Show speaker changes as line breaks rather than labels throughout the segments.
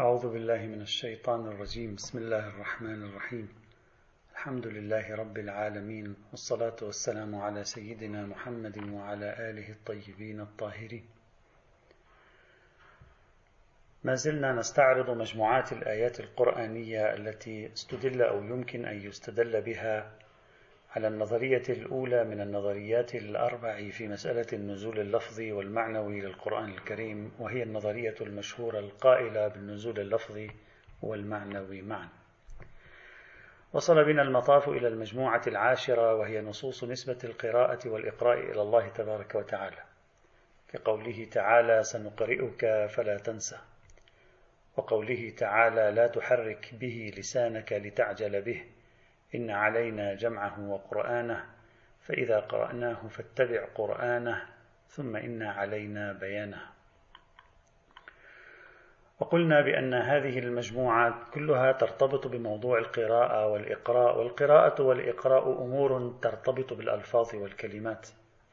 أعوذ بالله من الشيطان الرجيم. بسم الله الرحمن الرحيم. الحمد لله رب العالمين والصلاة والسلام على سيدنا محمد وعلى آله الطيبين الطاهرين. ما زلنا نستعرض مجموعات الآيات القرآنية التي استدل أو يمكن أن يستدل بها على النظرية الأولى من النظريات الأربع في مسألة النزول اللفظي والمعنوي للقرآن الكريم وهي النظرية المشهورة القائلة بالنزول اللفظي والمعنوي معا. وصل بنا المطاف إلى المجموعة العاشرة وهي نصوص نسبة القراءة والإقراء إلى الله تبارك وتعالى. كقوله تعالى سنقرئك فلا تنسى وقوله تعالى لا تحرك به لسانك لتعجل به إن علينا جمعه وقرآنه فإذا قرأناه فاتبع قرآنه ثم إن علينا بيانه. وقلنا بأن هذه المجموعات كلها ترتبط بموضوع القراءة والإقراء والقراءة والإقراء أمور ترتبط بالألفاظ والكلمات.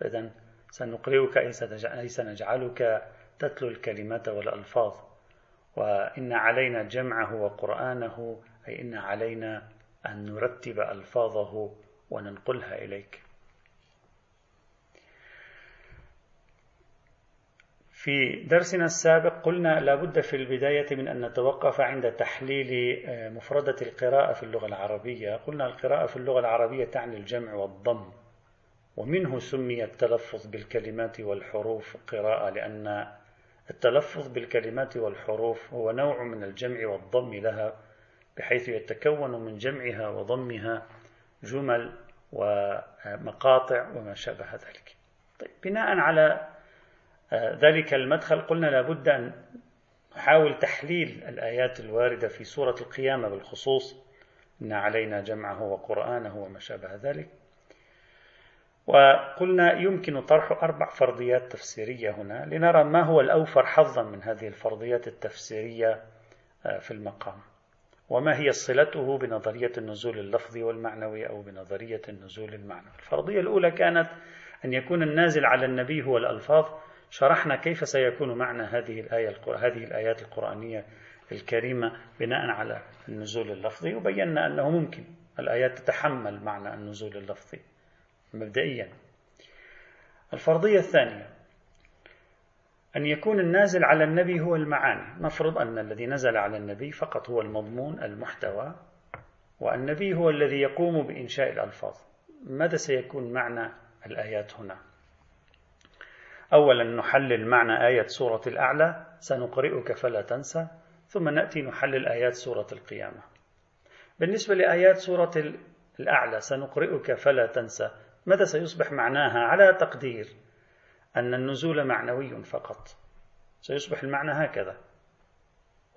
إذا سنقرئك أي سنجعلك تتلو الكلمات والألفاظ. وإن علينا جمعه وقرآنه أي إن علينا أن نرتب ألفاظه وننقلها إليك. في درسنا السابق قلنا لابد في البداية من أن نتوقف عند تحليل آه، مفردة القراءة في اللغة العربية، قلنا القراءة في اللغة العربية تعني الجمع والضم، ومنه سمي التلفظ بالكلمات والحروف قراءة لأن التلفظ بالكلمات والحروف هو نوع من الجمع والضم لها بحيث يتكون من جمعها وضمها جمل ومقاطع وما شابه ذلك. طيب بناء على آه، ذلك المدخل قلنا لابد أن نحاول تحليل الآيات الواردة في سورة القيامة بالخصوص إن علينا جمعه وقرآنه وما شابه ذلك. وقلنا يمكن طرح أربع فرضيات تفسيرية هنا لنرى ما هو الأوفر حظا من هذه الفرضيات التفسيرية آه، في المقام. وما هي صلته بنظرية النزول اللفظي والمعنوي أو بنظرية النزول المعنوي. الفرضية الأولى كانت أن يكون النازل على النبي هو الألفاظ. شرحنا كيف سيكون معنى هذه الآية هذه الآيات القرآنية الكريمة بناء على النزول اللفظي. وبينا أنه ممكن الآيات تتحمل معنى النزول اللفظي مبدئيا. الفرضية الثانية أن يكون النازل على النبي هو المعاني. نفرض أن الذي نزل على النبي فقط هو المضمون المحتوى والنبي هو الذي يقوم بإنشاء الألفاظ. ماذا سيكون معنى الآيات هنا؟ أولا نحلل معنى آية سورة الأعلى سنقرئك فلا تنسى ثم نأتي نحلل آيات سورة القيامة. بالنسبة لآيات سورة الأعلى سنقرئك فلا تنسى ماذا سيصبح معناها على تقدير؟ أن النزول معنوي فقط. سيصبح المعنى هكذا.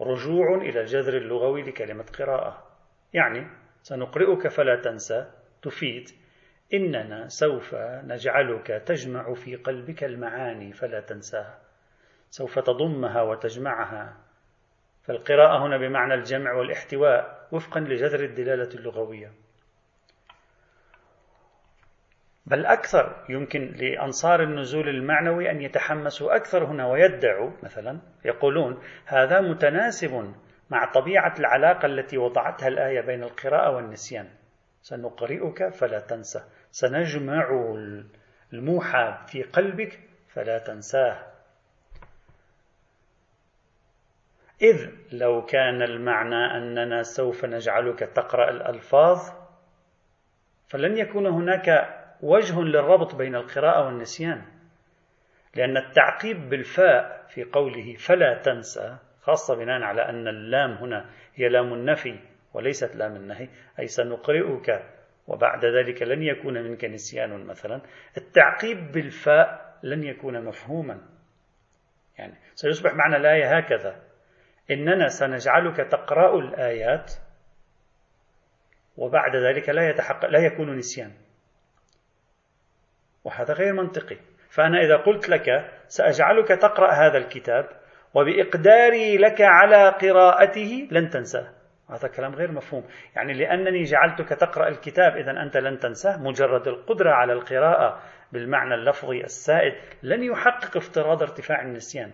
رجوع إلى الجذر اللغوي لكلمة قراءة. يعني سنقرئك فلا تنسى تفيد إننا سوف نجعلك تجمع في قلبك المعاني فلا تنساها. سوف تضمها وتجمعها. فالقراءة هنا بمعنى الجمع والاحتواء وفقا لجذر الدلالة اللغوية. بل أكثر يمكن لأنصار النزول المعنوي أن يتحمسوا أكثر هنا ويدعوا مثلا يقولون هذا متناسب مع طبيعة العلاقة التي وضعتها الآية بين القراءة والنسيان. سنقرئك فلا تنسى. سنجمع الموحى في قلبك فلا تنساه. إذ لو كان المعنى أننا سوف نجعلك تقرأ الألفاظ فلن يكون هناك وجه للربط بين القراءة والنسيان. لأن التعقيب بالفاء في قوله فلا تنسى خاصة بناء على أن اللام هنا هي لام النفي وليست لام النهي أي سنقرئك وبعد ذلك لن يكون منك نسيان مثلا. التعقيب بالفاء لن يكون مفهوما. يعني سيصبح معنى الآية هكذا إننا سنجعلك تقرأ الآيات وبعد ذلك لا يتحقق لا يكون نسيان وهذا غير منطقي. فأنا إذا قلت لك سأجعلك تقرأ هذا الكتاب وبإقداري لك على قراءته لن تنساه. هذا كلام غير مفهوم. يعني لأنني جعلتك تقرأ الكتاب إذا أنت لن تنساه. مجرد القدرة على القراءة بالمعنى اللفظي السائد لن يحقق افتراض ارتفاع النسيان.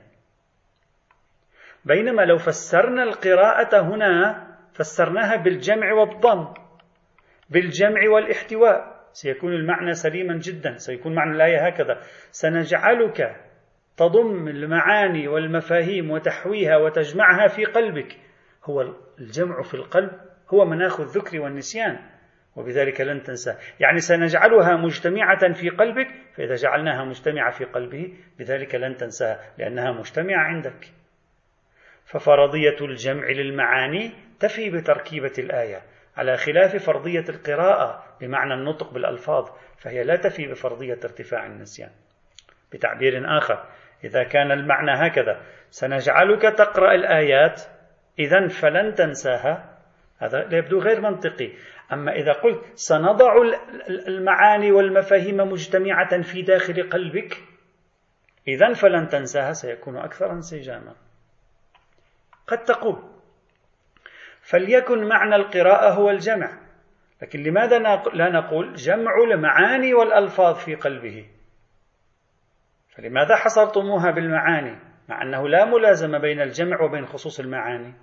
بينما لو فسرنا القراءة هنا فسرناها بالجمع والضم بالجمع والاحتواء. سيكون المعنى سليما جدا سيكون معنى الآية هكذا. سنجعلك تضم المعاني والمفاهيم وتحويها وتجمعها في قلبك. هو الجمع في القلب هو مناخ الذكر والنسيان وبذلك لن تنسى. يعني سنجعلها مجتمعة في قلبك فإذا جعلناها مجتمعة في قلبه بذلك لن تنساها لأنها مجتمعة عندك. ففرضية الجمع للمعاني تفي بتركيبة الآية. على خلاف فرضية القراءة بمعنى النطق بالألفاظ فهي لا تفي بفرضية ارتفاع النسيان. بتعبير آخر إذا كان المعنى هكذا سنجعلك تقرأ الآيات إذا فلن تنساها. هذا يبدو غير منطقي. أما إذا قلت سنضع المعاني والمفاهيم مجتمعة في داخل قلبك إذا فلن تنساها سيكون أكثر انسجاما. قد تقول فليكن معنى القراءة هو الجمع. لكن لماذا لا نقول جمع المعاني والألفاظ في قلبه؟ فلماذا حصرتموها بالمعاني مع أنه لا ملازمة بين الجمع وبين خصوص المعاني؟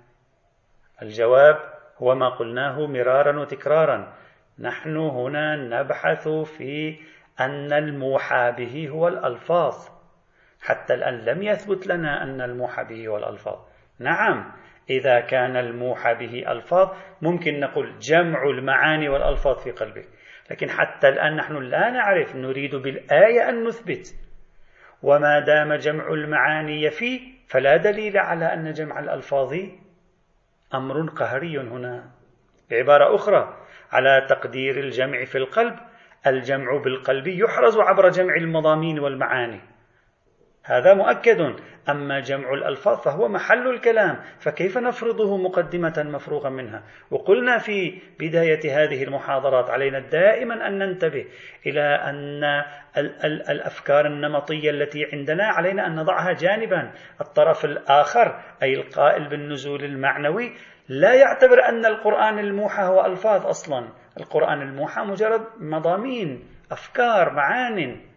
الجواب هو ما قلناه مرارا وتكرارا. نحن هنا نبحث في أن الموحى به هو الألفاظ حتى الآن لم يثبت لنا أن الموحى به هو الألفاظ. نعم إذا كان الموحى به ألفاظ ممكن نقول جمع المعاني والألفاظ في قلبك. لكن حتى الآن نحن لا نعرف نريد بالآية أن نثبت. وما دام جمع المعاني يفي فلا دليل على أن جمع الألفاظ أمر قهري هنا. بعبارة أخرى على تقدير الجمع في القلب الجمع بالقلب يحرز عبر جمع المضامين والمعاني. هذا مؤكد. أما جمع الألفاظ فهو محل الكلام فكيف نفرضه مقدمة مفروغا منها؟ وقلنا في بداية هذه المحاضرات علينا دائما أن ننتبه إلى أن الأفكار النمطية التي عندنا علينا أن نضعها جانبا. الطرف الآخر أي القائل بالنزول المعنوي لا يعتبر أن القرآن الموحى هو ألفاظ أصلا. القرآن الموحى مجرد مضامين أفكار معان.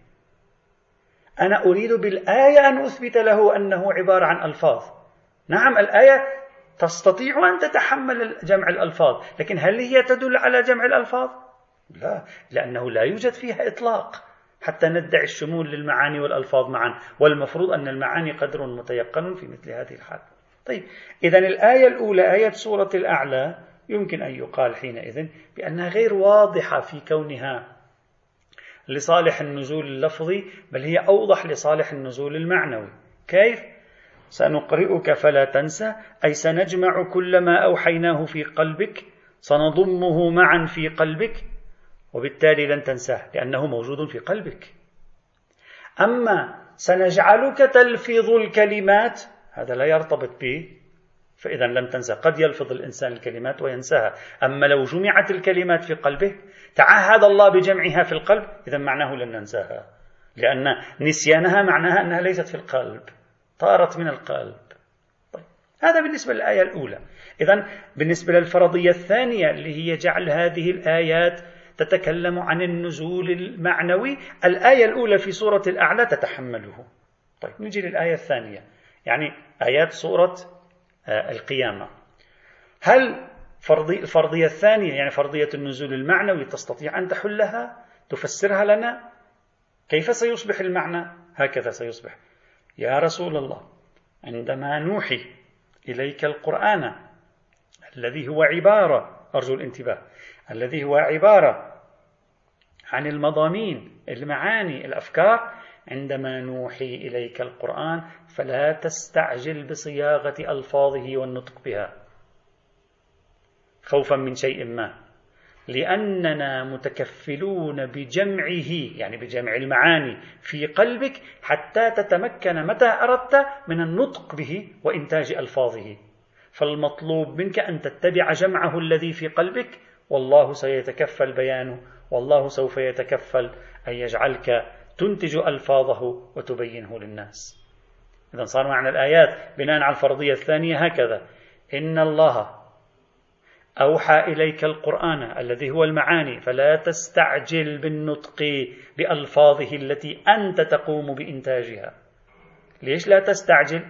أنا أريد بالآية أن أثبت له أنه عبارة عن ألفاظ. نعم الآية تستطيع أن تتحمل جمع الألفاظ لكن هل هي تدل على جمع الألفاظ؟ لا لأنه لا يوجد فيها إطلاق. حتى ندعي الشمول للمعاني والألفاظ معا والمفروض أن المعاني قدر متيقن في مثل هذه الحال. طيب إذا الآية الأولى آية سورة الأعلى يمكن أن يقال حينئذ بأنها غير واضحة في كونها لصالح النزول اللفظي بل هي أوضح لصالح النزول المعنوي. كيف؟ سنقرئك فلا تنسى أي سنجمع كل ما أوحيناه في قلبك سنضمه معا في قلبك وبالتالي لن تنساه لأنه موجود في قلبك. أما سنجعلك تلفظ الكلمات هذا لا يرتبط به فإذا لم تنسى قد يلفظ الإنسان الكلمات وينساها. أما لو جمعت الكلمات في قلبه تعهد الله بجمعها في القلب إذا معناه لن ننساها. لأن نسيانها معناها أنها ليست في القلب طارت من القلب. طيب. هذا بالنسبة للآية الأولى. إذا بالنسبة للفرضية الثانية اللي هي جعل هذه الآيات تتكلم عن النزول المعنوي الآية الأولى في سورة الأعلى تتحمله. طيب نجي للآية الثانية. يعني آيات سورة آه، القيامة. هل فرضي الفرضية الثانية يعني فرضية النزول المعنوي تستطيع أن تحلها تفسرها لنا كيف سيصبح المعنى؟ هكذا سيصبح. يا رسول الله عندما نوحي إليك القرآن الذي هو عبارة أرجو الانتباه الذي هو عبارة عن المضامين المعاني الأفكار عندما نوحي إليك القرآن فلا تستعجل بصياغة ألفاظه والنطق بها. خوفا من شيء ما. لأننا متكفلون بجمعه يعني بجمع المعاني في قلبك حتى تتمكن متى أردت من النطق به وإنتاج ألفاظه. فالمطلوب منك أن تتبع جمعه الذي في قلبك والله سيتكفل بيانه والله سوف يتكفل أن يجعلك تنتج ألفاظه وتبينه للناس. إذا صار معنى الآيات بناء على الفرضية الثانية هكذا. إن الله أوحى إليك القرآن الذي هو المعاني فلا تستعجل بالنطق بألفاظه التي أنت تقوم بإنتاجها. ليش لا تستعجل؟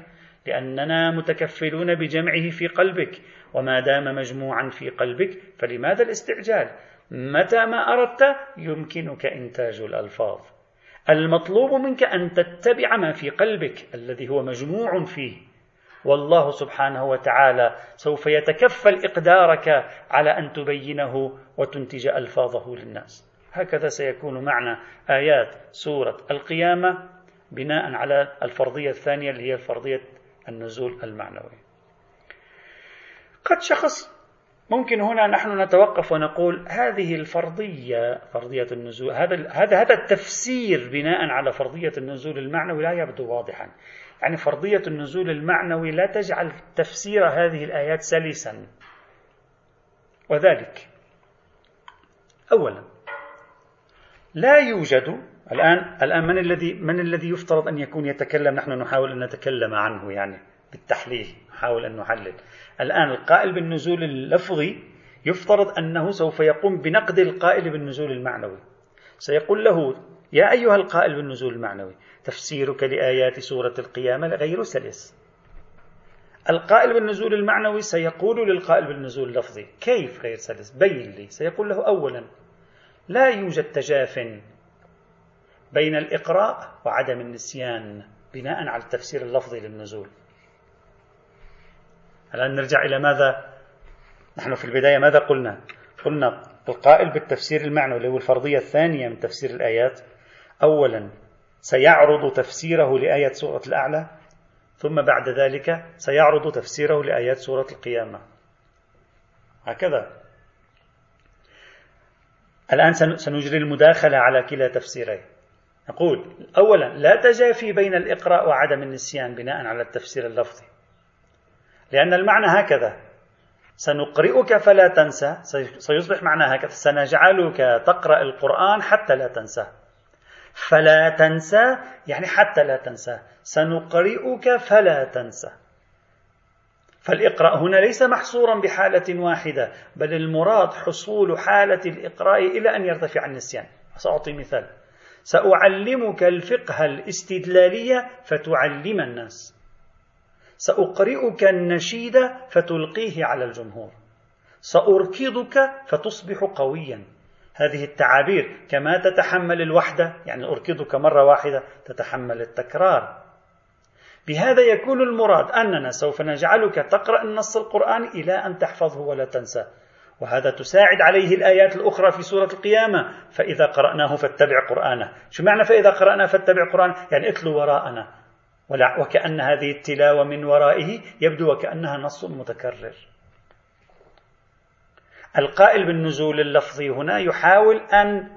لأننا متكفلون بجمعه في قلبك وما دام مجموعا في قلبك فلماذا الاستعجال؟ متى ما أردت يمكنك إنتاج الألفاظ. المطلوب منك أن تتبع ما في قلبك الذي هو مجموع فيه. والله سبحانه وتعالى سوف يتكفل إقدارك على أن تبينه وتنتج ألفاظه للناس. هكذا سيكون معنى آيات سورة القيامة بناء على الفرضية الثانية اللي هي فرضية النزول المعنوي. قد شخص ممكن هنا نحن نتوقف ونقول هذه الفرضية فرضية النزول هذا هذا التفسير بناء على فرضية النزول المعنوي لا يبدو واضحا. يعني فرضية النزول المعنوي لا تجعل تفسير هذه الآيات سلسا. وذلك أولا لا يوجد الآن الآن من الذي من الذي يفترض أن يكون يتكلم؟ نحن نحاول أن نتكلم عنه يعني بالتحليل نحاول أن نحلل. الآن القائل بالنزول اللفظي يفترض أنه سوف يقوم بنقد القائل بالنزول المعنوي. سيقول له يا أيها القائل بالنزول المعنوي تفسيرك لآيات سورة القيامة غير سلس. القائل بالنزول المعنوي سيقول للقائل بالنزول اللفظي كيف غير سلس؟ بين لي. سيقول له أولا لا يوجد تجاف بين الإقراء وعدم النسيان بناء على التفسير اللفظي للنزول. الآن نرجع إلى ماذا؟ نحن في البداية ماذا قلنا؟ قلنا القائل بالتفسير المعنوي اللي هو الفرضية الثانية من تفسير الآيات أولا سيعرض تفسيره لآية سورة الأعلى ثم بعد ذلك سيعرض تفسيره لآيات سورة القيامة. هكذا. الآن سنجري المداخلة على كلا تفسيرين. نقول أولا لا تجافي بين الإقراء وعدم النسيان بناء على التفسير اللفظي. لأن المعنى هكذا. سنقرئك فلا تنسى سيصبح معنى هكذا. سنجعلك تقرأ القرآن حتى لا تنسى. فلا تنسى يعني حتى لا تنسى سنقرئك فلا تنسى. فالإقراء هنا ليس محصورا بحالة واحدة بل المراد حصول حالة الإقراء إلى أن يرتفع النسيان. سأعطي مثال. سأعلمك الفقه الاستدلالية فتعلم الناس. سأقرئك النشيد فتلقيه على الجمهور. سأركضك فتصبح قويا. هذه التعابير كما تتحمل الوحدة يعني أركضك مرة واحدة تتحمل التكرار. بهذا يكون المراد أننا سوف نجعلك تقرأ النص القرآني إلى أن تحفظه ولا تنسى. وهذا تساعد عليه الآيات الأخرى في سورة القيامة. فإذا قرأناه فاتبع قرآنه. شو معنى فإذا قرأنا فاتبع قرآنه يعني اتلو وراءنا. وكأن هذه التلاوة من ورائه يبدو وكأنها نص متكرر. القائل بالنزول اللفظي هنا يحاول أن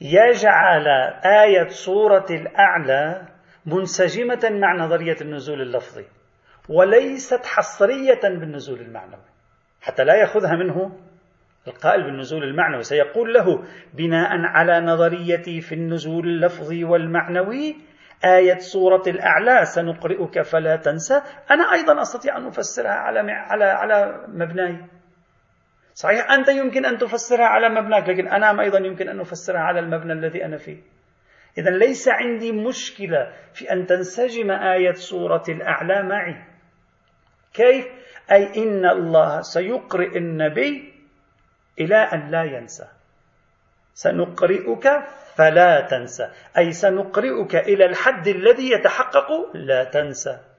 يجعل آية سورة الأعلى منسجمة مع نظرية النزول اللفظي وليست حصرية بالنزول المعنوي حتى لا يأخذها منه القائل بالنزول المعنوي. سيقول له بناء على نظريتي في النزول اللفظي والمعنوي آية سورة الأعلى سنقرئك فلا تنسى. أنا أيضا أستطيع أن أفسرها على على على مبناي. صحيح أنت يمكن أن تفسرها على مبناك لكن أنا أيضا يمكن أن أفسرها على المبنى الذي أنا فيه. إذا ليس عندي مشكلة في أن تنسجم آية سورة الأعلى معي. كيف؟ أي إن الله سيقرئ النبي إلى أن لا ينسى. سنقرئك فلا تنسى. أي سنقرئك إلى الحد الذي يتحقق لا تنسى.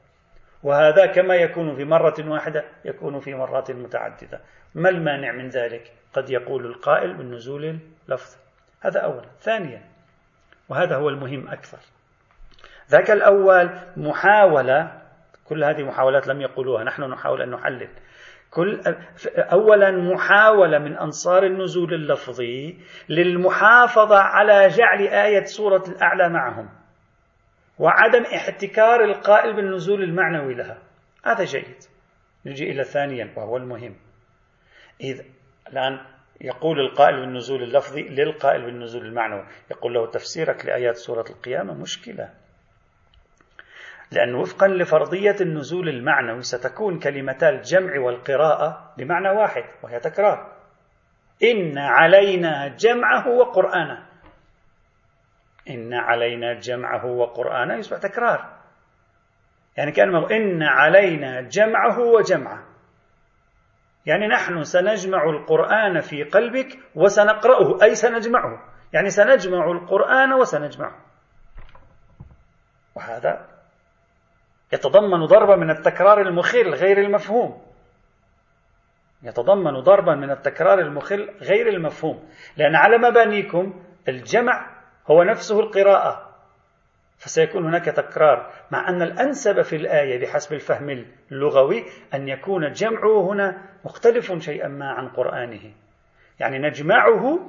وهذا كما يكون في مرة واحدة يكون في مرات متعددة. ما المانع من ذلك؟ قد يقول القائل بالنزول اللفظي هذا أولا. ثانيا وهذا هو المهم أكثر. ذاك الأول محاولة كل هذه محاولات لم يقولوها نحن نحاول أن نحلل. كل أولا محاولة من أنصار النزول اللفظي للمحافظة على جعل آية سورة الأعلى معهم. وعدم احتكار القائل بالنزول المعنوي لها. هذا جيد. نجي إلى ثانيا وهو المهم. إذا الآن يقول القائل بالنزول اللفظي للقائل بالنزول المعنوي. يقول له تفسيرك لآيات سورة القيامة مشكلة. لأن وفقا لفرضية النزول المعنوي ستكون كلمتا الجمع والقراءة بمعنى واحد وهي تكرار. إن علينا جمعه وقرآنه. إن علينا جمعه وقرآنه يصبح تكرار. يعني كأنه إن علينا جمعه وجمعه. يعني نحن سنجمع القرآن في قلبك وسنقرأه أي سنجمعه. يعني سنجمع القرآن وسنجمعه. وهذا يتضمن ضربا من التكرار المخل غير المفهوم. يتضمن ضربا من التكرار المخل غير المفهوم. لأن على مبانيكم الجمع هو نفسه القراءة. فسيكون هناك تكرار مع أن الأنسب في الآية بحسب الفهم اللغوي أن يكون جمعه هنا مختلف شيئا ما عن قرآنه. يعني نجمعه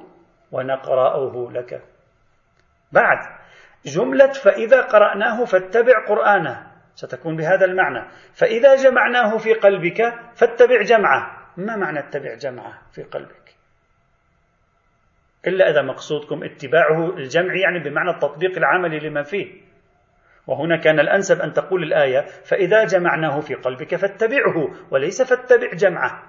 ونقرأه لك. بعد جملة فإذا قرأناه فاتبع قرآنه. ستكون بهذا المعنى. فإذا جمعناه في قلبك فاتبع جمعه. ما معنى اتبع جمعه في قلبك؟ إلا إذا مقصودكم اتباعه الجمعي يعني بمعنى التطبيق العملي لما فيه. وهنا كان الأنسب أن تقول الآية فإذا جمعناه في قلبك فاتبعه وليس فاتبع جمعه.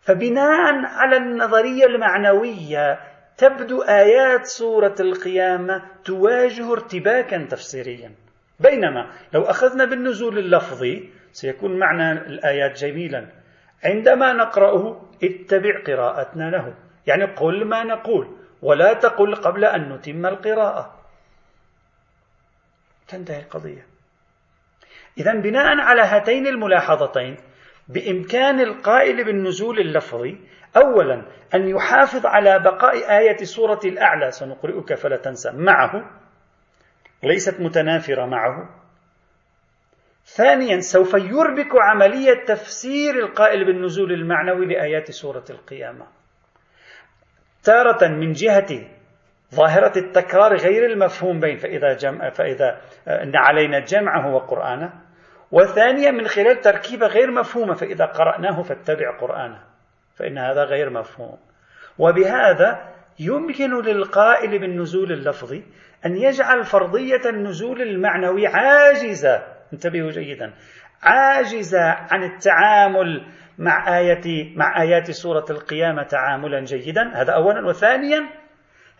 فبناء على النظرية المعنوية تبدو آيات سورة القيامة تواجه ارتباكا تفسيريا. بينما لو أخذنا بالنزول اللفظي سيكون معنى الآيات جميلا. عندما نقرأه اتبع قراءتنا له. يعني قل ما نقول ولا تقل قبل أن نتم القراءة. تنتهي القضية. إذا بناء على هاتين الملاحظتين بإمكان القائل بالنزول اللفظي أولا أن يحافظ على بقاء آية سورة الأعلى سنقرئك فلا تنسى معه ليست متنافرة معه. ثانيا سوف يربك عملية تفسير القائل بالنزول المعنوي لآيات سورة القيامة. تارة من جهة ظاهرة التكرار غير المفهوم بين فإذا, جمع فإذا إن علينا جمعه وقرآنه. وثانيا من خلال تركيبة غير مفهومة فإذا قرأناه فاتبع قرآنه فإن هذا غير مفهوم. وبهذا يمكن للقائل بالنزول اللفظي أن يجعل فرضية النزول المعنوي عاجزة. انتبهوا جيدا. عاجزة عن التعامل مع آية مع آيات سورة القيامة تعاملا جيدا. هذا أولا. وثانيا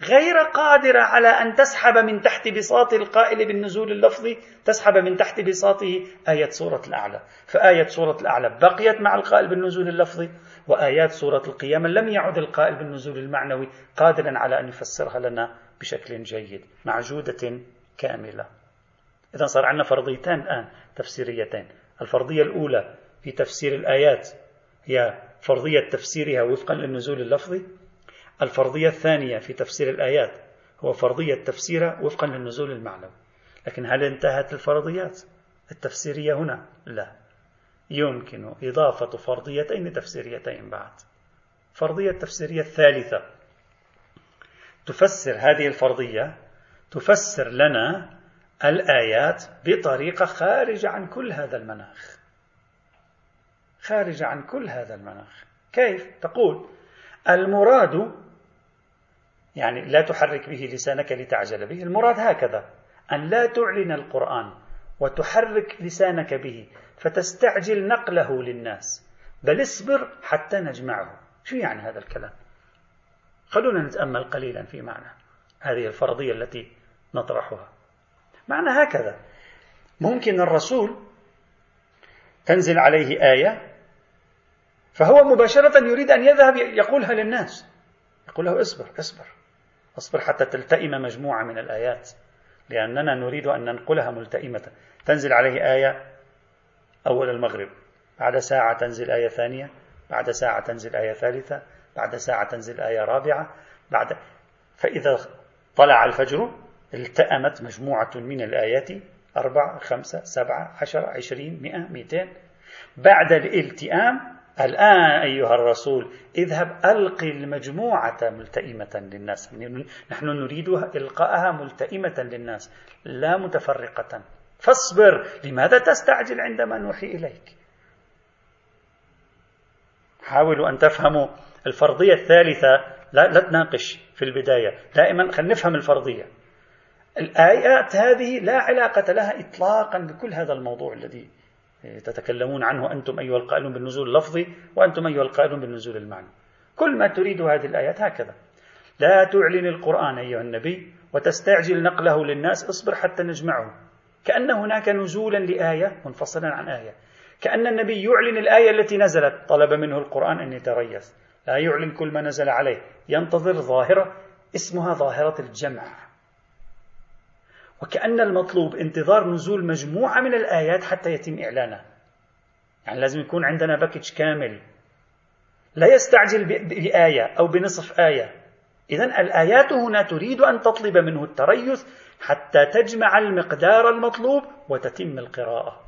غير قادرة على أن تسحب من تحت بساط القائل بالنزول اللفظي تسحب من تحت بساطه آية سورة الأعلى. فآية سورة الأعلى بقيت مع القائل بالنزول اللفظي وآيات سورة القيامة لم يعد القائل بالنزول المعنوي قادرا على أن يفسرها لنا بشكل جيد معجودة كاملة. إذا صار عندنا فرضيتان الآن تفسيريتين. الفرضية الأولى في تفسير الآيات هي فرضية تفسيرها وفقا للنزول اللفظي. الفرضية الثانية في تفسير الآيات هو فرضية تفسيرها وفقا للنزول المعنوي لكن هل انتهت الفرضيات التفسيرية هنا؟ لا. يمكن إضافة فرضيتين تفسيريتين بعد. فرضية تفسيرية الثالثة. تفسر هذه الفرضية تفسر لنا الآيات بطريقة خارجة عن كل هذا المناخ. خارجة عن كل هذا المناخ. كيف؟ تقول المراد يعني لا تحرك به لسانك لتعجل به المراد هكذا أن لا تعلن القرآن وتحرك لسانك به فتستعجل نقله للناس. بل اصبر حتى نجمعه. شو يعني هذا الكلام؟ خلونا نتأمل قليلا في معنى هذه الفرضية التي نطرحها. معنى هكذا ممكن الرسول تنزل عليه آية فهو مباشرة يريد أن يذهب يقولها للناس. يقول له اصبر اصبر. اصبر حتى تلتئم مجموعة من الآيات لأننا نريد أن ننقلها ملتئمة. تنزل عليه آية أول المغرب بعد ساعة تنزل آية ثانية بعد ساعة تنزل آية ثالثة بعد ساعة تنزل آية رابعة بعد فإذا طلع الفجر التأمت مجموعة من الآيات أربعة خمسة سبعة عشرة عشرين مئة مئتين. بعد الالتئام الآن أيها الرسول اذهب ألقي المجموعة ملتئمة للناس. نحن نريدها إلقاءها ملتئمة للناس لا متفرقة. فاصبر لماذا تستعجل عندما نوحي إليك؟ حاولوا أن تفهموا الفرضية الثالثة. لا, لا تناقش في البداية. دائما خلينا نفهم الفرضية. الآيات هذه لا علاقة لها إطلاقا بكل هذا الموضوع الذي تتكلمون عنه أنتم أيها القائلون بالنزول اللفظي وأنتم أيها القائلون بالنزول المعنى كل ما تريد هذه الآيات هكذا. لا تعلن القرآن أيها النبي وتستعجل نقله للناس اصبر حتى نجمعه كأن هناك نزولا لآية منفصلا عن آية. كأن النبي يعلن الآية التي نزلت. طلب منه القرآن أن يتريث. لا يعلن كل ما نزل عليه. ينتظر ظاهرة اسمها ظاهرة الجمع. وكأن المطلوب انتظار نزول مجموعة من الآيات حتى يتم إعلانها. يعني لازم يكون عندنا package كامل. لا يستعجل بآية أو بنصف آية. إذا الآيات هنا تريد أن تطلب منه التريث حتى تجمع المقدار المطلوب وتتم القراءة.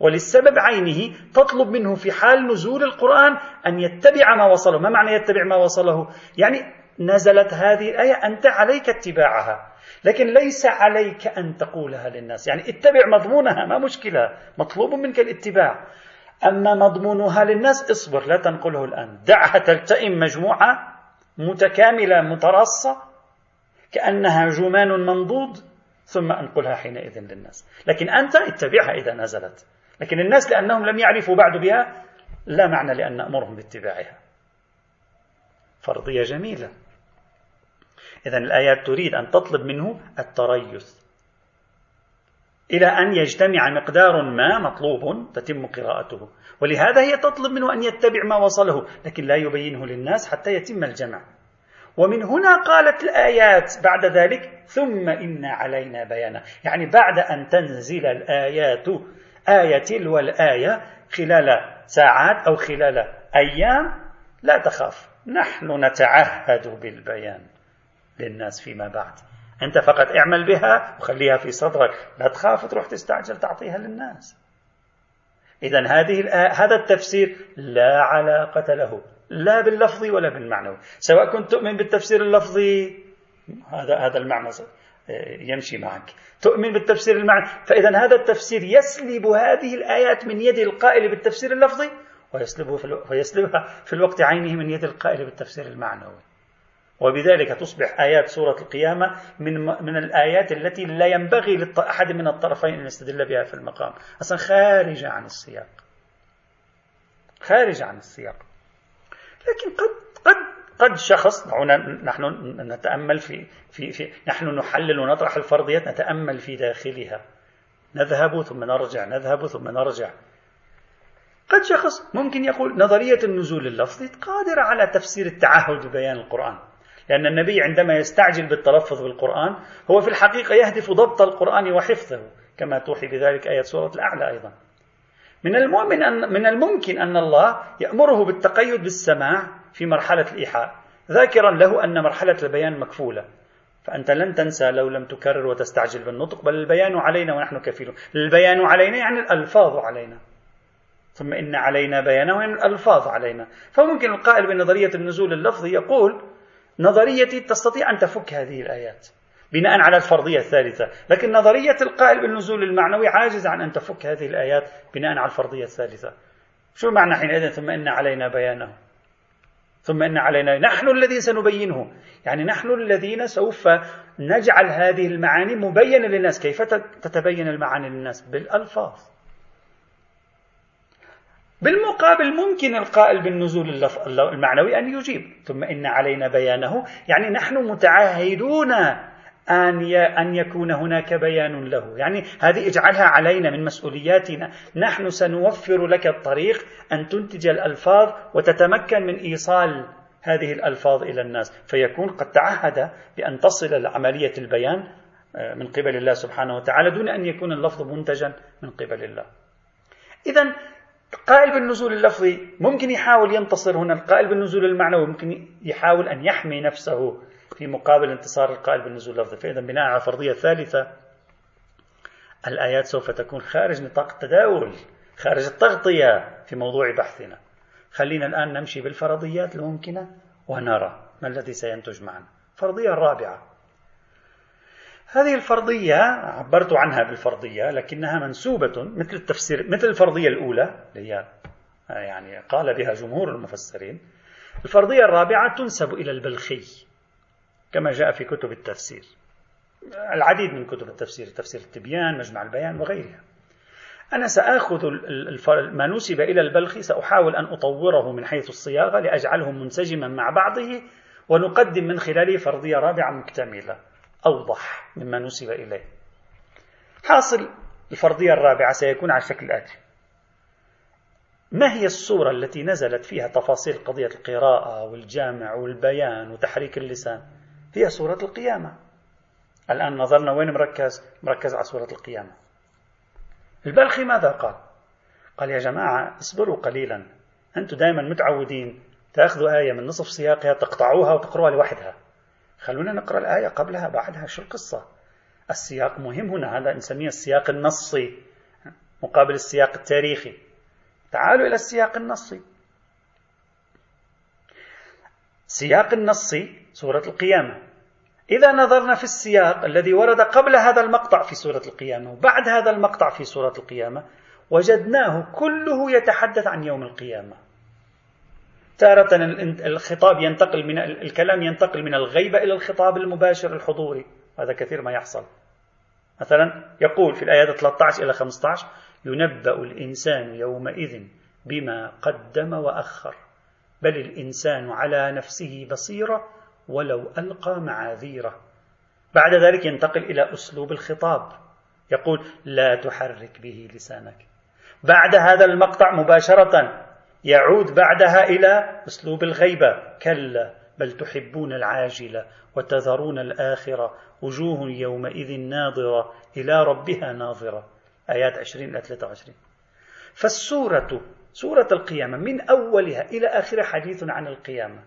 وللسبب عينه تطلب منه في حال نزول القرآن أن يتبع ما وصله. ما معنى يتبع ما وصله؟ يعني نزلت هذه الآية أنت عليك اتباعها. لكن ليس عليك أن تقولها للناس. يعني اتبع مضمونها ما مشكلة. مطلوب منك الاتباع. أما مضمونها للناس اصبر لا تنقله الآن. دعها تلتئم مجموعة متكاملة متراصة كأنها جمان منضود ثم أنقلها حينئذ للناس. لكن أنت اتبعها إذا نزلت. لكن الناس لأنهم لم يعرفوا بعد بها لا معنى لأن نأمرهم باتباعها. فرضية جميلة. إذا الآيات تريد أن تطلب منه التريث. إلى أن يجتمع مقدار ما مطلوب تتم قراءته. ولهذا هي تطلب منه أن يتبع ما وصله لكن لا يبينه للناس حتى يتم الجمع. ومن هنا قالت الآيات بعد ذلك ثم إن علينا بيانا. يعني بعد أن تنزل الآيات آية تلو الآية خلال ساعات أو خلال أيام لا تخاف. نحن نتعهد بالبيان. للناس فيما بعد. أنت فقط اعمل بها وخليها في صدرك. لا تخاف تروح تستعجل تعطيها للناس. إذا هذه هذا التفسير لا علاقة له. لا باللفظ ولا بالمعنوي سواء كنت تؤمن بالتفسير اللفظي هذا هذا المعنى يمشي معك. تؤمن بالتفسير المعنى. فإذا هذا التفسير يسلب هذه الآيات من يد القائل بالتفسير اللفظي ويسلبها في الوقت عينه من يد القائل بالتفسير المعنوي. وبذلك تصبح آيات سورة القيامة من من الآيات التي لا ينبغي لأحد من الطرفين أن يستدل بها في المقام. أصلا خارجة عن السياق. خارجة عن السياق. لكن قد قد قد شخص نحن نتأمل في, في, في نحن نحلل ونطرح الفرضيات نتأمل في داخلها. نذهب ثم نرجع نذهب ثم نرجع. قد شخص ممكن يقول نظرية النزول اللفظي قادرة على تفسير التعهد ببيان القرآن. لأن النبي عندما يستعجل بالتلفظ بالقرآن هو في الحقيقة يهدف ضبط القرآن وحفظه كما توحي بذلك آية سورة الأعلى أيضا. من المؤمن أن من الممكن أن الله يأمره بالتقيد بالسماع في مرحلة الإيحاء ذاكرا له أن مرحلة البيان مكفولة. فأنت لن تنسى لو لم تكرر وتستعجل بالنطق بل البيان علينا ونحن كفيلون البيان علينا يعني الألفاظ علينا. ثم إن علينا بيانه يعني الألفاظ علينا. فممكن القائل بنظرية النزول اللفظي يقول نظريتي تستطيع أن تفك هذه الآيات بناء على الفرضية الثالثة. لكن نظرية القائل بالنزول المعنوي عاجزة عن أن تفك هذه الآيات بناء على الفرضية الثالثة. شو معنى حينئذ؟ ثم إن علينا بيانه. ثم إن علينا نحن الذين سنبينه. يعني نحن الذين سوف نجعل هذه المعاني مبينة للناس. كيف تتبين المعاني للناس؟ بالألفاظ. بالمقابل ممكن القائل بالنزول المعنوي أن يجيب. ثم إن علينا بيانه. يعني نحن متعهدون أن أن يكون هناك بيان له، يعني هذه اجعلها علينا من مسؤولياتنا، نحن سنوفر لك الطريق أن تنتج الألفاظ وتتمكن من إيصال هذه الألفاظ إلى الناس، فيكون قد تعهد بأن تصل لعملية البيان آه، من قبل الله سبحانه وتعالى دون أن يكون اللفظ منتجا من قبل الله. إذا قائل بالنزول اللفظي ممكن يحاول ينتصر هنا القائل بالنزول المعنوي ممكن يحاول أن يحمي نفسه في مقابل انتصار القائل بالنزول اللفظي. فإذا بناء على الفرضية الثالثة الآيات سوف تكون خارج نطاق التداول خارج التغطية في موضوع بحثنا. خلينا الآن نمشي بالفرضيات الممكنة ونرى ما الذي سينتج معنا. الفرضية الرابعة هذه الفرضية عبرت عنها بالفرضية لكنها منسوبة مثل التفسير مثل الفرضية الأولى اللي هي يعني قال بها جمهور المفسرين الفرضية الرابعة تنسب إلى البلخي كما جاء في كتب التفسير. العديد من كتب التفسير تفسير التبيان مجمع البيان وغيرها. أنا سآخذ ما نسب إلى البلخي سأحاول أن أطوره من حيث الصياغة لأجعله منسجما مع بعضه ونقدم من خلاله فرضية رابعة مكتملة. أوضح مما نسب إليه. حاصل الفرضية الرابعة سيكون على الشكل الآتي ما هي الصورة التي نزلت فيها تفاصيل قضية القراءة والجامع والبيان وتحريك اللسان؟ هي سورة القيامة. الآن نظرنا وين مركز؟ مركز على سورة القيامة. البلخي ماذا قال؟ قال يا جماعة اصبروا قليلا. أنتم دائما متعودين تأخذوا آية من نصف سياقها تقطعوها وتقرأوها لوحدها. خلونا نقرأ الآية قبلها بعدها شو القصة؟ السياق مهم هنا هذا نسميه السياق النصي مقابل السياق التاريخي. تعالوا إلى السياق النصي. سياق النصي سورة القيامة. إذا نظرنا في السياق الذي ورد قبل هذا المقطع في سورة القيامة وبعد هذا المقطع في سورة القيامة وجدناه كله يتحدث عن يوم القيامة. تارة الخطاب ينتقل من الكلام ينتقل من الغيبة إلى الخطاب المباشر الحضوري. هذا كثير ما يحصل. مثلا يقول في الآيات 13 إلى 15 ينبأ الإنسان يومئذ بما قدم وأخر بل الإنسان على نفسه بصيرة ولو ألقى معاذيره. بعد ذلك ينتقل إلى أسلوب الخطاب. يقول لا تحرك به لسانك. بعد هذا المقطع مباشرة يعود بعدها إلى أسلوب الغيبة. كلا بل تحبون العاجلة وتذرون الآخرة. وجوه يومئذ ناظرة إلى ربها ناظرة. آيات 20 إلى 23 فالسورة سورة القيامة من أولها إلى آخرها حديث عن القيامة.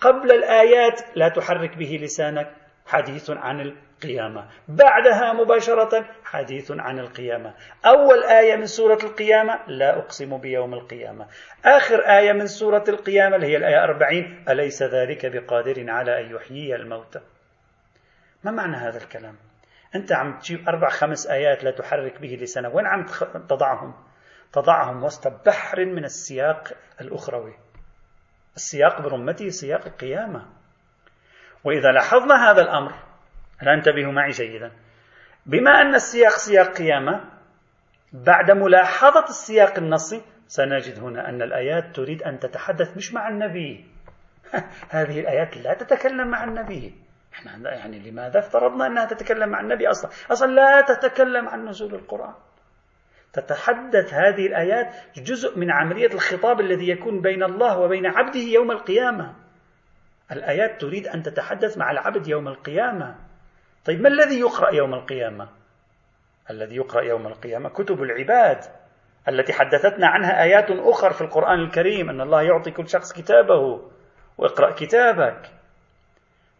قبل الآيات لا تحرك به لسانك. حديث عن القيامة. بعدها مباشرة حديث عن القيامة. أول آية من سورة القيامة لا أقسم بيوم القيامة. آخر آية من سورة القيامة اللي هي الآية 40 أليس ذلك بقادر على أن يحيي الموتى؟ ما معنى هذا الكلام؟ أنت عم تجيب أربع خمس آيات لا تحرك به لسانك. وين عم تضعهم؟ تضعهم وسط بحر من السياق الأخروي. السياق برمته سياق القيامة. وإذا لاحظنا هذا الأمر لا انتبهوا معي جيدا بما أن السياق سياق قيامة بعد ملاحظة السياق النصي سنجد هنا أن الآيات تريد أن تتحدث مش مع النبي هذه الآيات لا تتكلم مع النبي إحنا يعني لماذا افترضنا أنها تتكلم مع النبي أصلا؟ أصلا لا تتكلم عن نزول القرآن. تتحدث هذه الآيات جزء من عملية الخطاب الذي يكون بين الله وبين عبده يوم القيامة. الآيات تريد أن تتحدث مع العبد يوم القيامة طيب ما الذي يقرأ يوم القيامة؟ الذي يقرأ يوم القيامة كتب العباد التي حدثتنا عنها آيات أخرى في القرآن الكريم أن الله يعطي كل شخص كتابه واقرأ كتابك.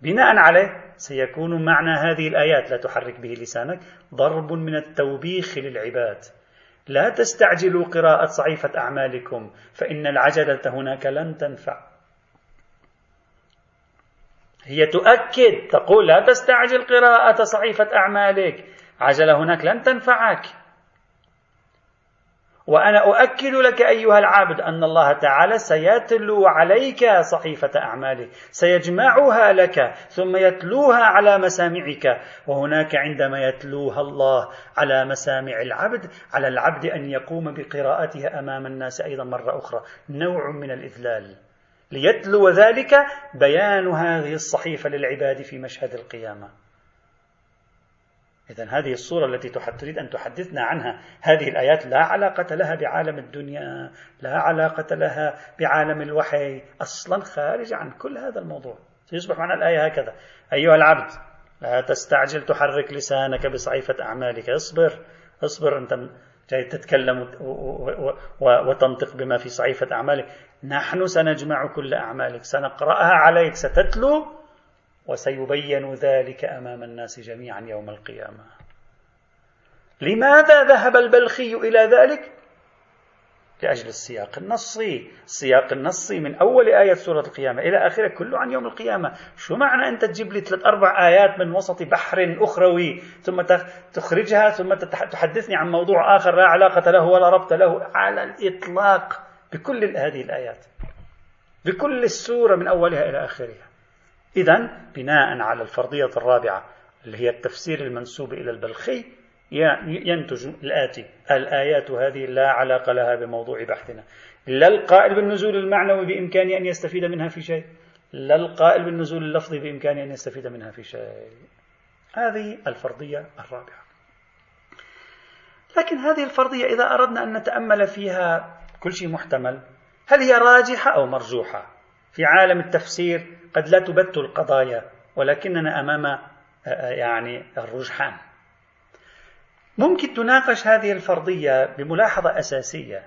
بناء عليه سيكون معنى هذه الآيات. لا تحرك به لسانك. ضرب من التوبيخ للعباد. لا تستعجلوا قراءة صحيفة أعمالكم فإن العجلة هناك لن تنفع. هي تؤكد تقول لا تستعجل قراءة صحيفة أعمالك. عجلة هناك لن تنفعك. وأنا أؤكد لك أيها العبد أن الله تعالى سيتلو عليك صحيفة أعمالك سيجمعها لك ثم يتلوها على مسامعك. وهناك عندما يتلوها الله على مسامع العبد على العبد أن يقوم بقراءتها أمام الناس أيضا مرة أخرى. نوع من الإذلال. ليتلو ذلك بيان هذه الصحيفة للعباد في مشهد القيامة. إذا هذه الصورة التي تريد أن تحدثنا عنها هذه الآيات لا علاقة لها بعالم الدنيا لا علاقة لها بعالم الوحي أصلا خارج عن كل هذا الموضوع. سيصبح معنا الآية هكذا أيها العبد لا تستعجل تحرك لسانك بصحيفة أعمالك. اصبر اصبر أنت جاي تتكلم وتنطق بما في صحيفة أعمالك نحن سنجمع كل أعمالك سنقرأها عليك ستتلو وسيبين ذلك أمام الناس جميعا يوم القيامة لماذا ذهب البلخي إلى ذلك؟ لأجل السياق النصي. السياق النصي من أول آية سورة القيامة إلى آخرة كله عن يوم القيامة. شو معنى أنت تجيب لي ثلاث أربع آيات من وسط بحر أخروي ثم تخرجها ثم تحدثني عن موضوع آخر لا علاقة له ولا ربط له على الإطلاق بكل هذه الآيات. بكل السورة من أولها إلى آخرها. إذا بناء على الفرضية الرابعة اللي هي التفسير المنسوب إلى البلخي ينتج الآتي الآيات هذه لا علاقة لها بموضوع بحثنا. لا القائل بالنزول المعنوي بإمكانه أن يستفيد منها في شيء. لا القائل بالنزول اللفظي بإمكانه أن يستفيد منها في شيء. هذه الفرضية الرابعة. لكن هذه الفرضية إذا أردنا أن نتأمل فيها كل شيء محتمل هل هي راجحة أو مرجوحة؟ في عالم التفسير قد لا تبت القضايا ولكننا أمام آه، آه، يعني الرجحان. ممكن تناقش هذه الفرضية بملاحظة أساسية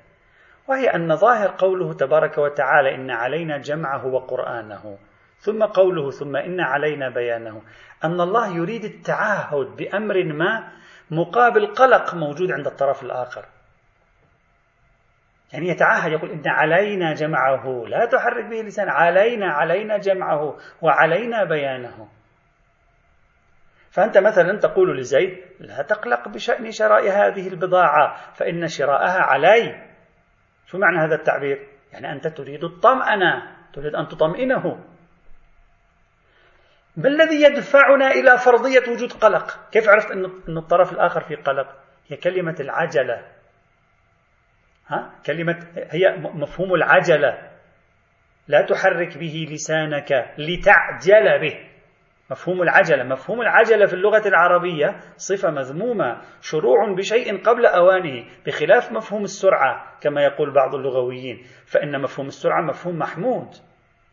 وهي أن ظاهر قوله تبارك وتعالى إن علينا جمعه وقرآنه ثم قوله ثم إن علينا بيانه أن الله يريد التعهد بأمر ما مقابل قلق موجود عند الطرف الآخر. يعني يتعهد يقول إن علينا جمعه لا تحرك به لسان علينا علينا جمعه وعلينا بيانه. فأنت مثلا تقول لزيد لا تقلق بشأن شراء هذه البضاعة فإن شراءها علي. شو معنى هذا التعبير؟ يعني أنت تريد الطمأنة تريد أن تطمئنه. ما الذي يدفعنا إلى فرضية وجود قلق؟ كيف عرفت أن الطرف الآخر في قلق؟ هي كلمة العجلة. ها؟ كلمة هي مفهوم العجلة. لا تحرك به لسانك لتعجل به. مفهوم العجلة. مفهوم العجلة في اللغة العربية صفة مذمومة شروع بشيء قبل أوانه بخلاف مفهوم السرعة كما يقول بعض اللغويين. فإن مفهوم السرعة مفهوم محمود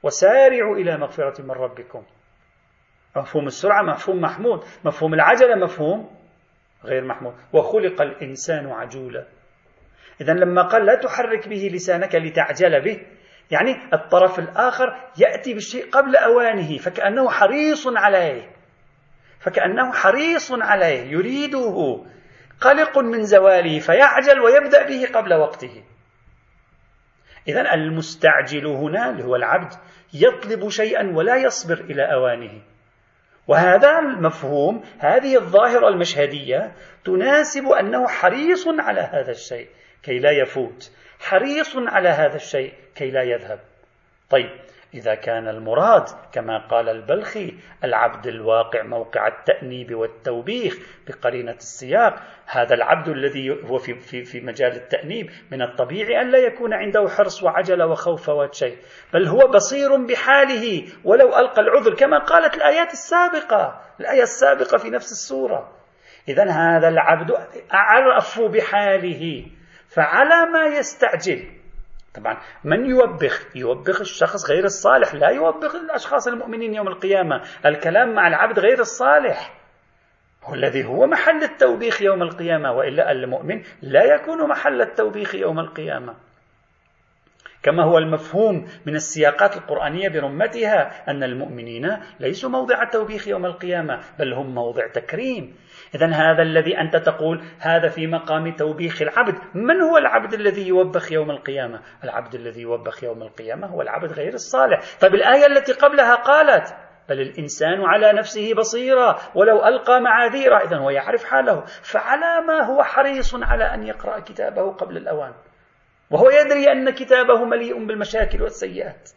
وسارعوا إلى مغفرة من ربكم. مفهوم السرعة مفهوم محمود مفهوم العجلة مفهوم غير محمود. وخلق الإنسان عجولا. إذا لما قال لا تحرك به لسانك لتعجل به يعني الطرف الآخر يأتي بالشيء قبل أوانه فكأنه حريص عليه. فكأنه حريص عليه يريده. قلق من زواله فيعجل ويبدأ به قبل وقته. إذا المستعجل هنا اللي هو العبد يطلب شيئا ولا يصبر إلى أوانه. وهذا المفهوم هذه الظاهرة المشهدية تناسب أنه حريص على هذا الشيء كي لا يفوت. حريص على هذا الشيء. كي لا يذهب. طيب إذا كان المراد كما قال البلخي العبد الواقع موقع التأنيب والتوبيخ بقرينة السياق هذا العبد الذي هو في, في, في مجال التأنيب من الطبيعي أن لا يكون عنده حرص وعجلة وخوف فوات شيء بل هو بصير بحاله ولو ألقى العذر كما قالت الآيات السابقة الآية السابقة في نفس السورة. إذا هذا العبد أعرف بحاله فعلى ما يستعجل طبعا. من يوبخ؟ يوبخ الشخص غير الصالح. لا يوبخ الأشخاص المؤمنين يوم القيامة. الكلام مع العبد غير الصالح. هو الذي هو محل التوبيخ يوم القيامة. وإلا المؤمن لا يكون محل التوبيخ يوم القيامة. كما هو المفهوم من السياقات القرآنية برمتها أن المؤمنين ليسوا موضع التوبيخ يوم القيامة بل هم موضع تكريم. إذا هذا الذي أنت تقول هذا في مقام توبيخ العبد. من هو العبد الذي يوبخ يوم القيامة؟ العبد الذي يوبخ يوم القيامة هو العبد غير الصالح. طيب الآية التي قبلها قالت بل الإنسان على نفسه بصيرا ولو ألقى معاذيره. إذا هو يعرف حاله. فعلى ما هو حريص على أن يقرأ كتابه قبل الأوان. وهو يدري أن كتابه مليء بالمشاكل والسيئات.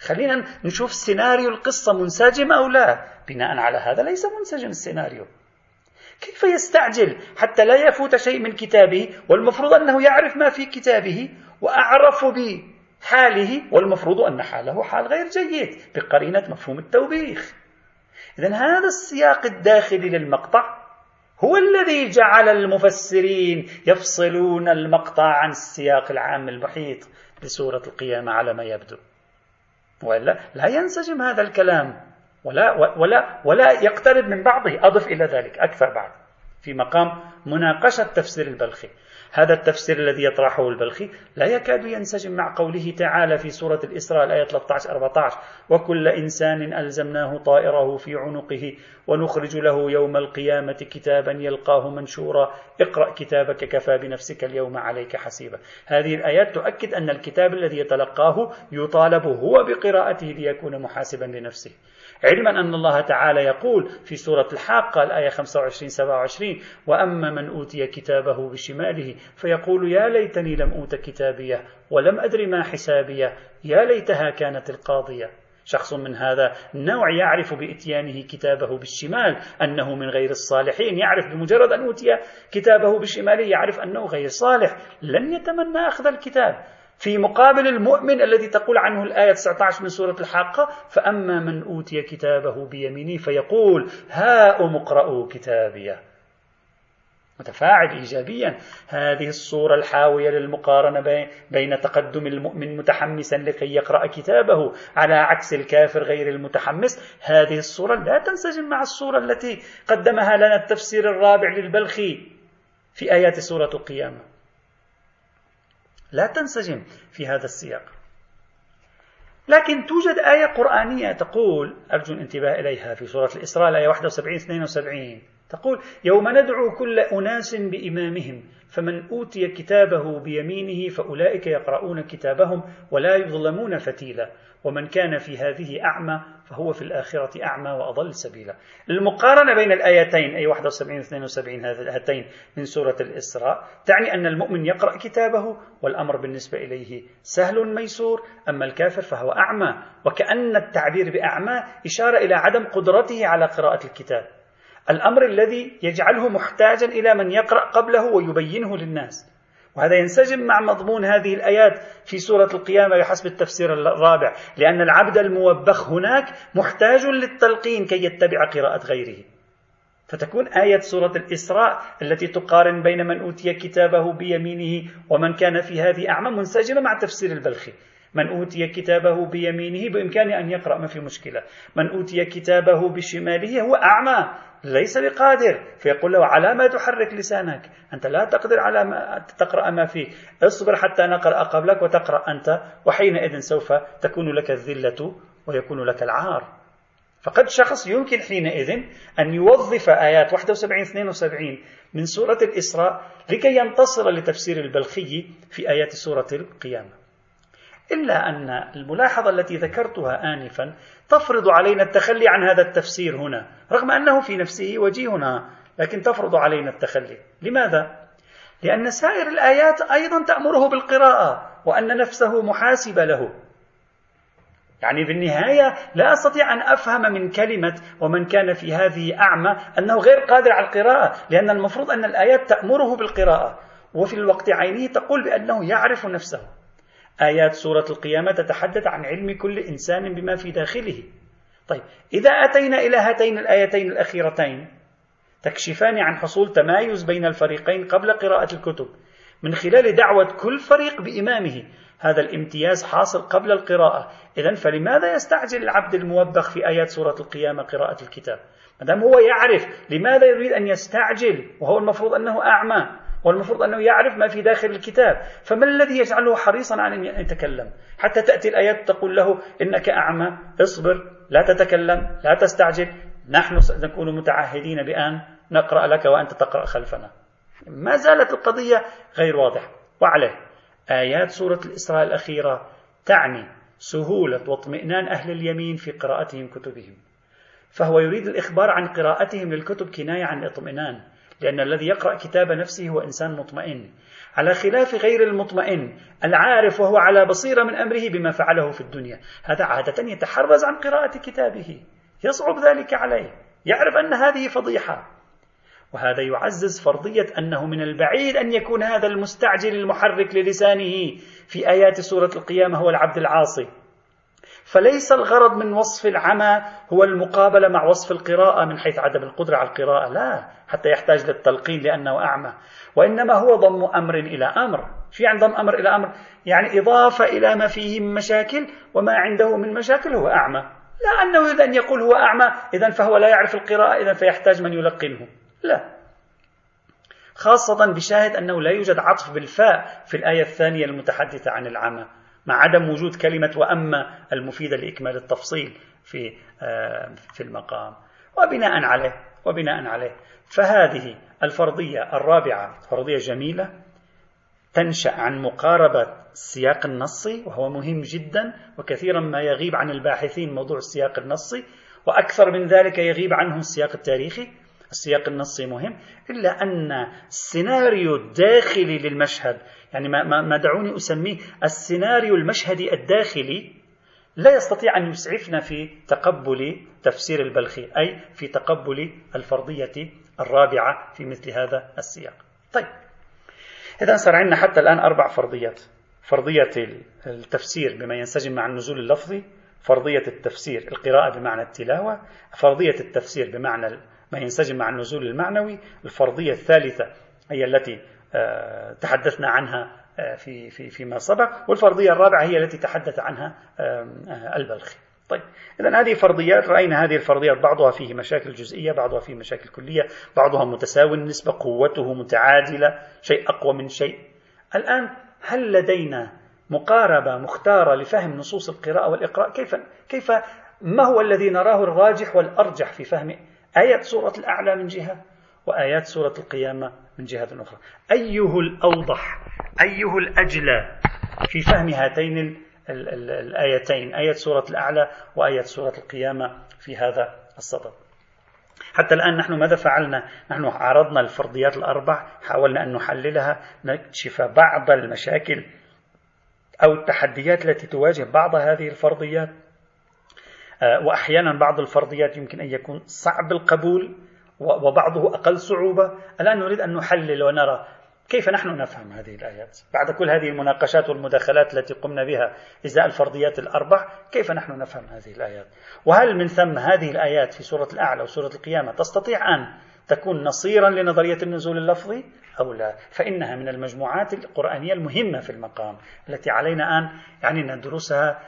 خلينا نشوف سيناريو القصة منسجم أو لا. بناء على هذا ليس منسجم السيناريو. كيف يستعجل حتى لا يفوت شيء من كتابه؟ والمفروض أنه يعرف ما في كتابه وأعرف بحاله والمفروض أن حاله حال غير جيد بقرينة مفهوم التوبيخ. إذا هذا السياق الداخلي للمقطع هو الذي جعل المفسرين يفصلون المقطع عن السياق العام المحيط بسورة القيامة على ما يبدو. وإلا لا ينسجم هذا الكلام. ولا ولا ولا يقترب من بعضه أضف إلى ذلك أكثر بعد. في مقام مناقشة تفسير البلخي. هذا التفسير الذي يطرحه البلخي لا يكاد ينسجم مع قوله تعالى في سورة الإسراء الآية 13 14 وكل إنسان ألزمناه طائره في عنقه ونخرج له يوم القيامة كتابا يلقاه منشورا. اقرأ كتابك كفى بنفسك اليوم عليك حسيبا. هذه الآيات تؤكد أن الكتاب الذي يتلقاه يطالب هو بقراءته ليكون محاسبا لنفسه. علما أن الله تعالى يقول في سورة الحاقة الآية 25 27 وأما من أوتي كتابه بشماله فيقول يا ليتني لم أوت كتابية ولم أدر ما حسابية يا ليتها كانت القاضية. شخص من هذا النوع يعرف بإتيانه كتابه بالشمال أنه من غير الصالحين يعرف بمجرد أن أوتي كتابه بشماله يعرف أنه غير صالح لن يتمنى أخذ الكتاب. في مقابل المؤمن الذي تقول عنه الآية 19 من سورة الحاقة فأما من أوتي كتابه بيمينه فيقول هاؤم اقرأوا كتابيه متفاعل إيجابيا. هذه الصورة الحاوية للمقارنة بين تقدم المؤمن متحمسا لكي يقرأ كتابه على عكس الكافر غير المتحمس. هذه الصورة لا تنسجم مع الصورة التي قدمها لنا التفسير الرابع للبلخي في آيات سورة القيامة لا تنسجم في هذا السياق. لكن توجد آية قرآنية تقول أرجو الانتباه إليها في سورة الإسراء الآية 71 72 تقول يوم ندعو كل أناس بإمامهم فمن أوتي كتابه بيمينه فأولئك يقرؤون كتابهم ولا يظلمون فتيلا. ومن كان في هذه أعمى فهو في الآخرة أعمى وأضل سبيلا. المقارنة بين الآيتين أي 71 و 72 هاتين من سورة الإسراء تعني أن المؤمن يقرأ كتابه والأمر بالنسبة إليه سهل ميسور أما الكافر فهو أعمى. وكأن التعبير بأعمى إشارة إلى عدم قدرته على قراءة الكتاب. الأمر الذي يجعله محتاجا إلى من يقرأ قبله ويبينه للناس. وهذا ينسجم مع مضمون هذه الآيات في سورة القيامة بحسب التفسير الرابع لأن العبد الموبخ هناك محتاج للتلقين كي يتبع قراءة غيره. فتكون آية سورة الإسراء التي تقارن بين من أوتي كتابه بيمينه ومن كان في هذه أعمى منسجمة مع تفسير البلخي. من أوتي كتابه بيمينه بإمكانه أن يقرأ ما في مشكلة. من أوتي كتابه بشماله هو أعمى. ليس بقادر. فيقول له على ما تحرك لسانك. أنت لا تقدر على ما تقرأ ما فيك اصبر حتى نقرأ قبلك وتقرأ أنت. وحينئذ سوف تكون لك الذلة ويكون لك العار. فقد شخص يمكن حينئذ أن يوظف آيات 71 72 من سورة الإسراء لكي ينتصر لتفسير البلخي في آيات سورة القيامة. إلا أن الملاحظة التي ذكرتها آنفا تفرض علينا التخلي عن هذا التفسير هنا رغم أنه في نفسه وجيهنا لكن تفرض علينا التخلي. لماذا؟ لأن سائر الآيات أيضا تأمره بالقراءة وأن نفسه محاسبة له. يعني في النهاية لا أستطيع أن أفهم من كلمة ومن كان في هذه أعمى أنه غير قادر على القراءة لأن المفروض أن الآيات تأمره بالقراءة. وفي الوقت عينه تقول بأنه يعرف نفسه. آيات سورة القيامة تتحدث عن علم كل إنسان بما في داخله. طيب إذا أتينا إلى هاتين الآيتين الأخيرتين تكشفان عن حصول تمايز بين الفريقين قبل قراءة الكتب. من خلال دعوة كل فريق بإمامه هذا الامتياز حاصل قبل القراءة. إذا فلماذا يستعجل العبد الموبخ في آيات سورة القيامة قراءة الكتاب؟ ما دام هو يعرف لماذا يريد أن يستعجل؟ وهو المفروض أنه أعمى. والمفروض أنه يعرف ما في داخل الكتاب. فما الذي يجعله حريصا على أن يتكلم؟ حتى تأتي الآيات تقول له إنك أعمى اصبر لا تتكلم لا تستعجل. نحن سنكون متعهدين بأن نقرأ لك وأنت تقرأ خلفنا. ما زالت القضية غير واضحة. وعليه آيات سورة الإسراء الأخيرة تعني سهولة واطمئنان أهل اليمين في قراءتهم كتبهم. فهو يريد الإخبار عن قراءتهم للكتب كناية عن اطمئنان. لأن الذي يقرأ كتاب نفسه هو إنسان مطمئن. على خلاف غير المطمئن العارف وهو على بصيرة من أمره بما فعله في الدنيا. هذا عادة يتحرز عن قراءة كتابه. يصعب ذلك عليه. يعرف أن هذه فضيحة. وهذا يعزز فرضية أنه من البعيد أن يكون هذا المستعجل المحرك للسانه في آيات سورة القيامة هو العبد العاصي. فليس الغرض من وصف العمى هو المقابلة مع وصف القراءة من حيث عدم القدرة على القراءة لا حتى يحتاج للتلقين لأنه أعمى. وإنما هو ضم أمر إلى أمر. في عند ضم أمر إلى أمر يعني إضافة إلى ما فيه من مشاكل وما عنده من مشاكل هو أعمى. لا أنه إذا يقول هو أعمى إذا فهو لا يعرف القراءة إذا فيحتاج من يلقنه. لا. خاصة بشاهد أنه لا يوجد عطف بالفاء في الآية الثانية المتحدثة عن العمى. مع عدم وجود كلمة وأما المفيدة لإكمال التفصيل في آه، في المقام. وبناء عليه وبناء عليه. فهذه الفرضية الرابعة فرضية جميلة تنشأ عن مقاربة السياق النصي وهو مهم جدا وكثيرا ما يغيب عن الباحثين موضوع السياق النصي وأكثر من ذلك يغيب عنه السياق التاريخي. السياق النصي مهم إلا أن السيناريو الداخلي للمشهد يعني ما, ما دعوني أسميه السيناريو المشهدي الداخلي لا يستطيع أن يسعفنا في تقبل تفسير البلخي أي في تقبل الفرضية الرابعة في مثل هذا السياق. طيب إذا صار عندنا حتى الآن أربع فرضيات. فرضية التفسير بما ينسجم مع النزول اللفظي فرضية التفسير القراءة بمعنى التلاوة فرضية التفسير بمعنى ما ينسجم مع النزول المعنوي الفرضية الثالثة هي التي آه، تحدثنا عنها آه، في في فيما سبق والفرضية الرابعة هي التي تحدث عنها البلخي. طيب إذا هذه فرضيات رأينا هذه الفرضيات بعضها فيه مشاكل جزئية بعضها فيه مشاكل كلية بعضها متساوي النسبة قوته متعادلة شيء أقوى من شيء. الآن هل لدينا مقاربة مختارة لفهم نصوص القراءة والإقراء؟ كيف كيف ما هو الذي نراه الراجح والأرجح في فهم آيات سورة الأعلى من جهة وآيات سورة القيامة من جهة أخرى. أيه الأوضح؟ أيه الأجلى في فهم هاتين الآيتين؟ آية سورة الأعلى وآية سورة القيامة في هذا الصدد حتى الآن نحن ماذا فعلنا؟ نحن عرضنا الفرضيات الأربع حاولنا أن نحللها نكشف بعض المشاكل أو التحديات التي تواجه بعض هذه الفرضيات. وأحيانا بعض الفرضيات يمكن أن يكون صعب القبول وبعضه أقل صعوبة. الآن نريد أن نحلل ونرى كيف نحن نفهم هذه الآيات. بعد كل هذه المناقشات والمداخلات التي قمنا بها إزاء الفرضيات الأربع كيف نحن نفهم هذه الآيات؟ وهل من ثم هذه الآيات في سورة الأعلى وسورة القيامة تستطيع أن تكون نصيرا لنظرية النزول اللفظي؟ أو لا. فإنها من المجموعات القرآنية المهمة في المقام التي علينا أن يعني ندرسها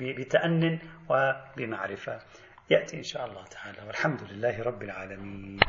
بتأن وبمعرفة. يأتي إن شاء الله تعالى. والحمد لله رب العالمين.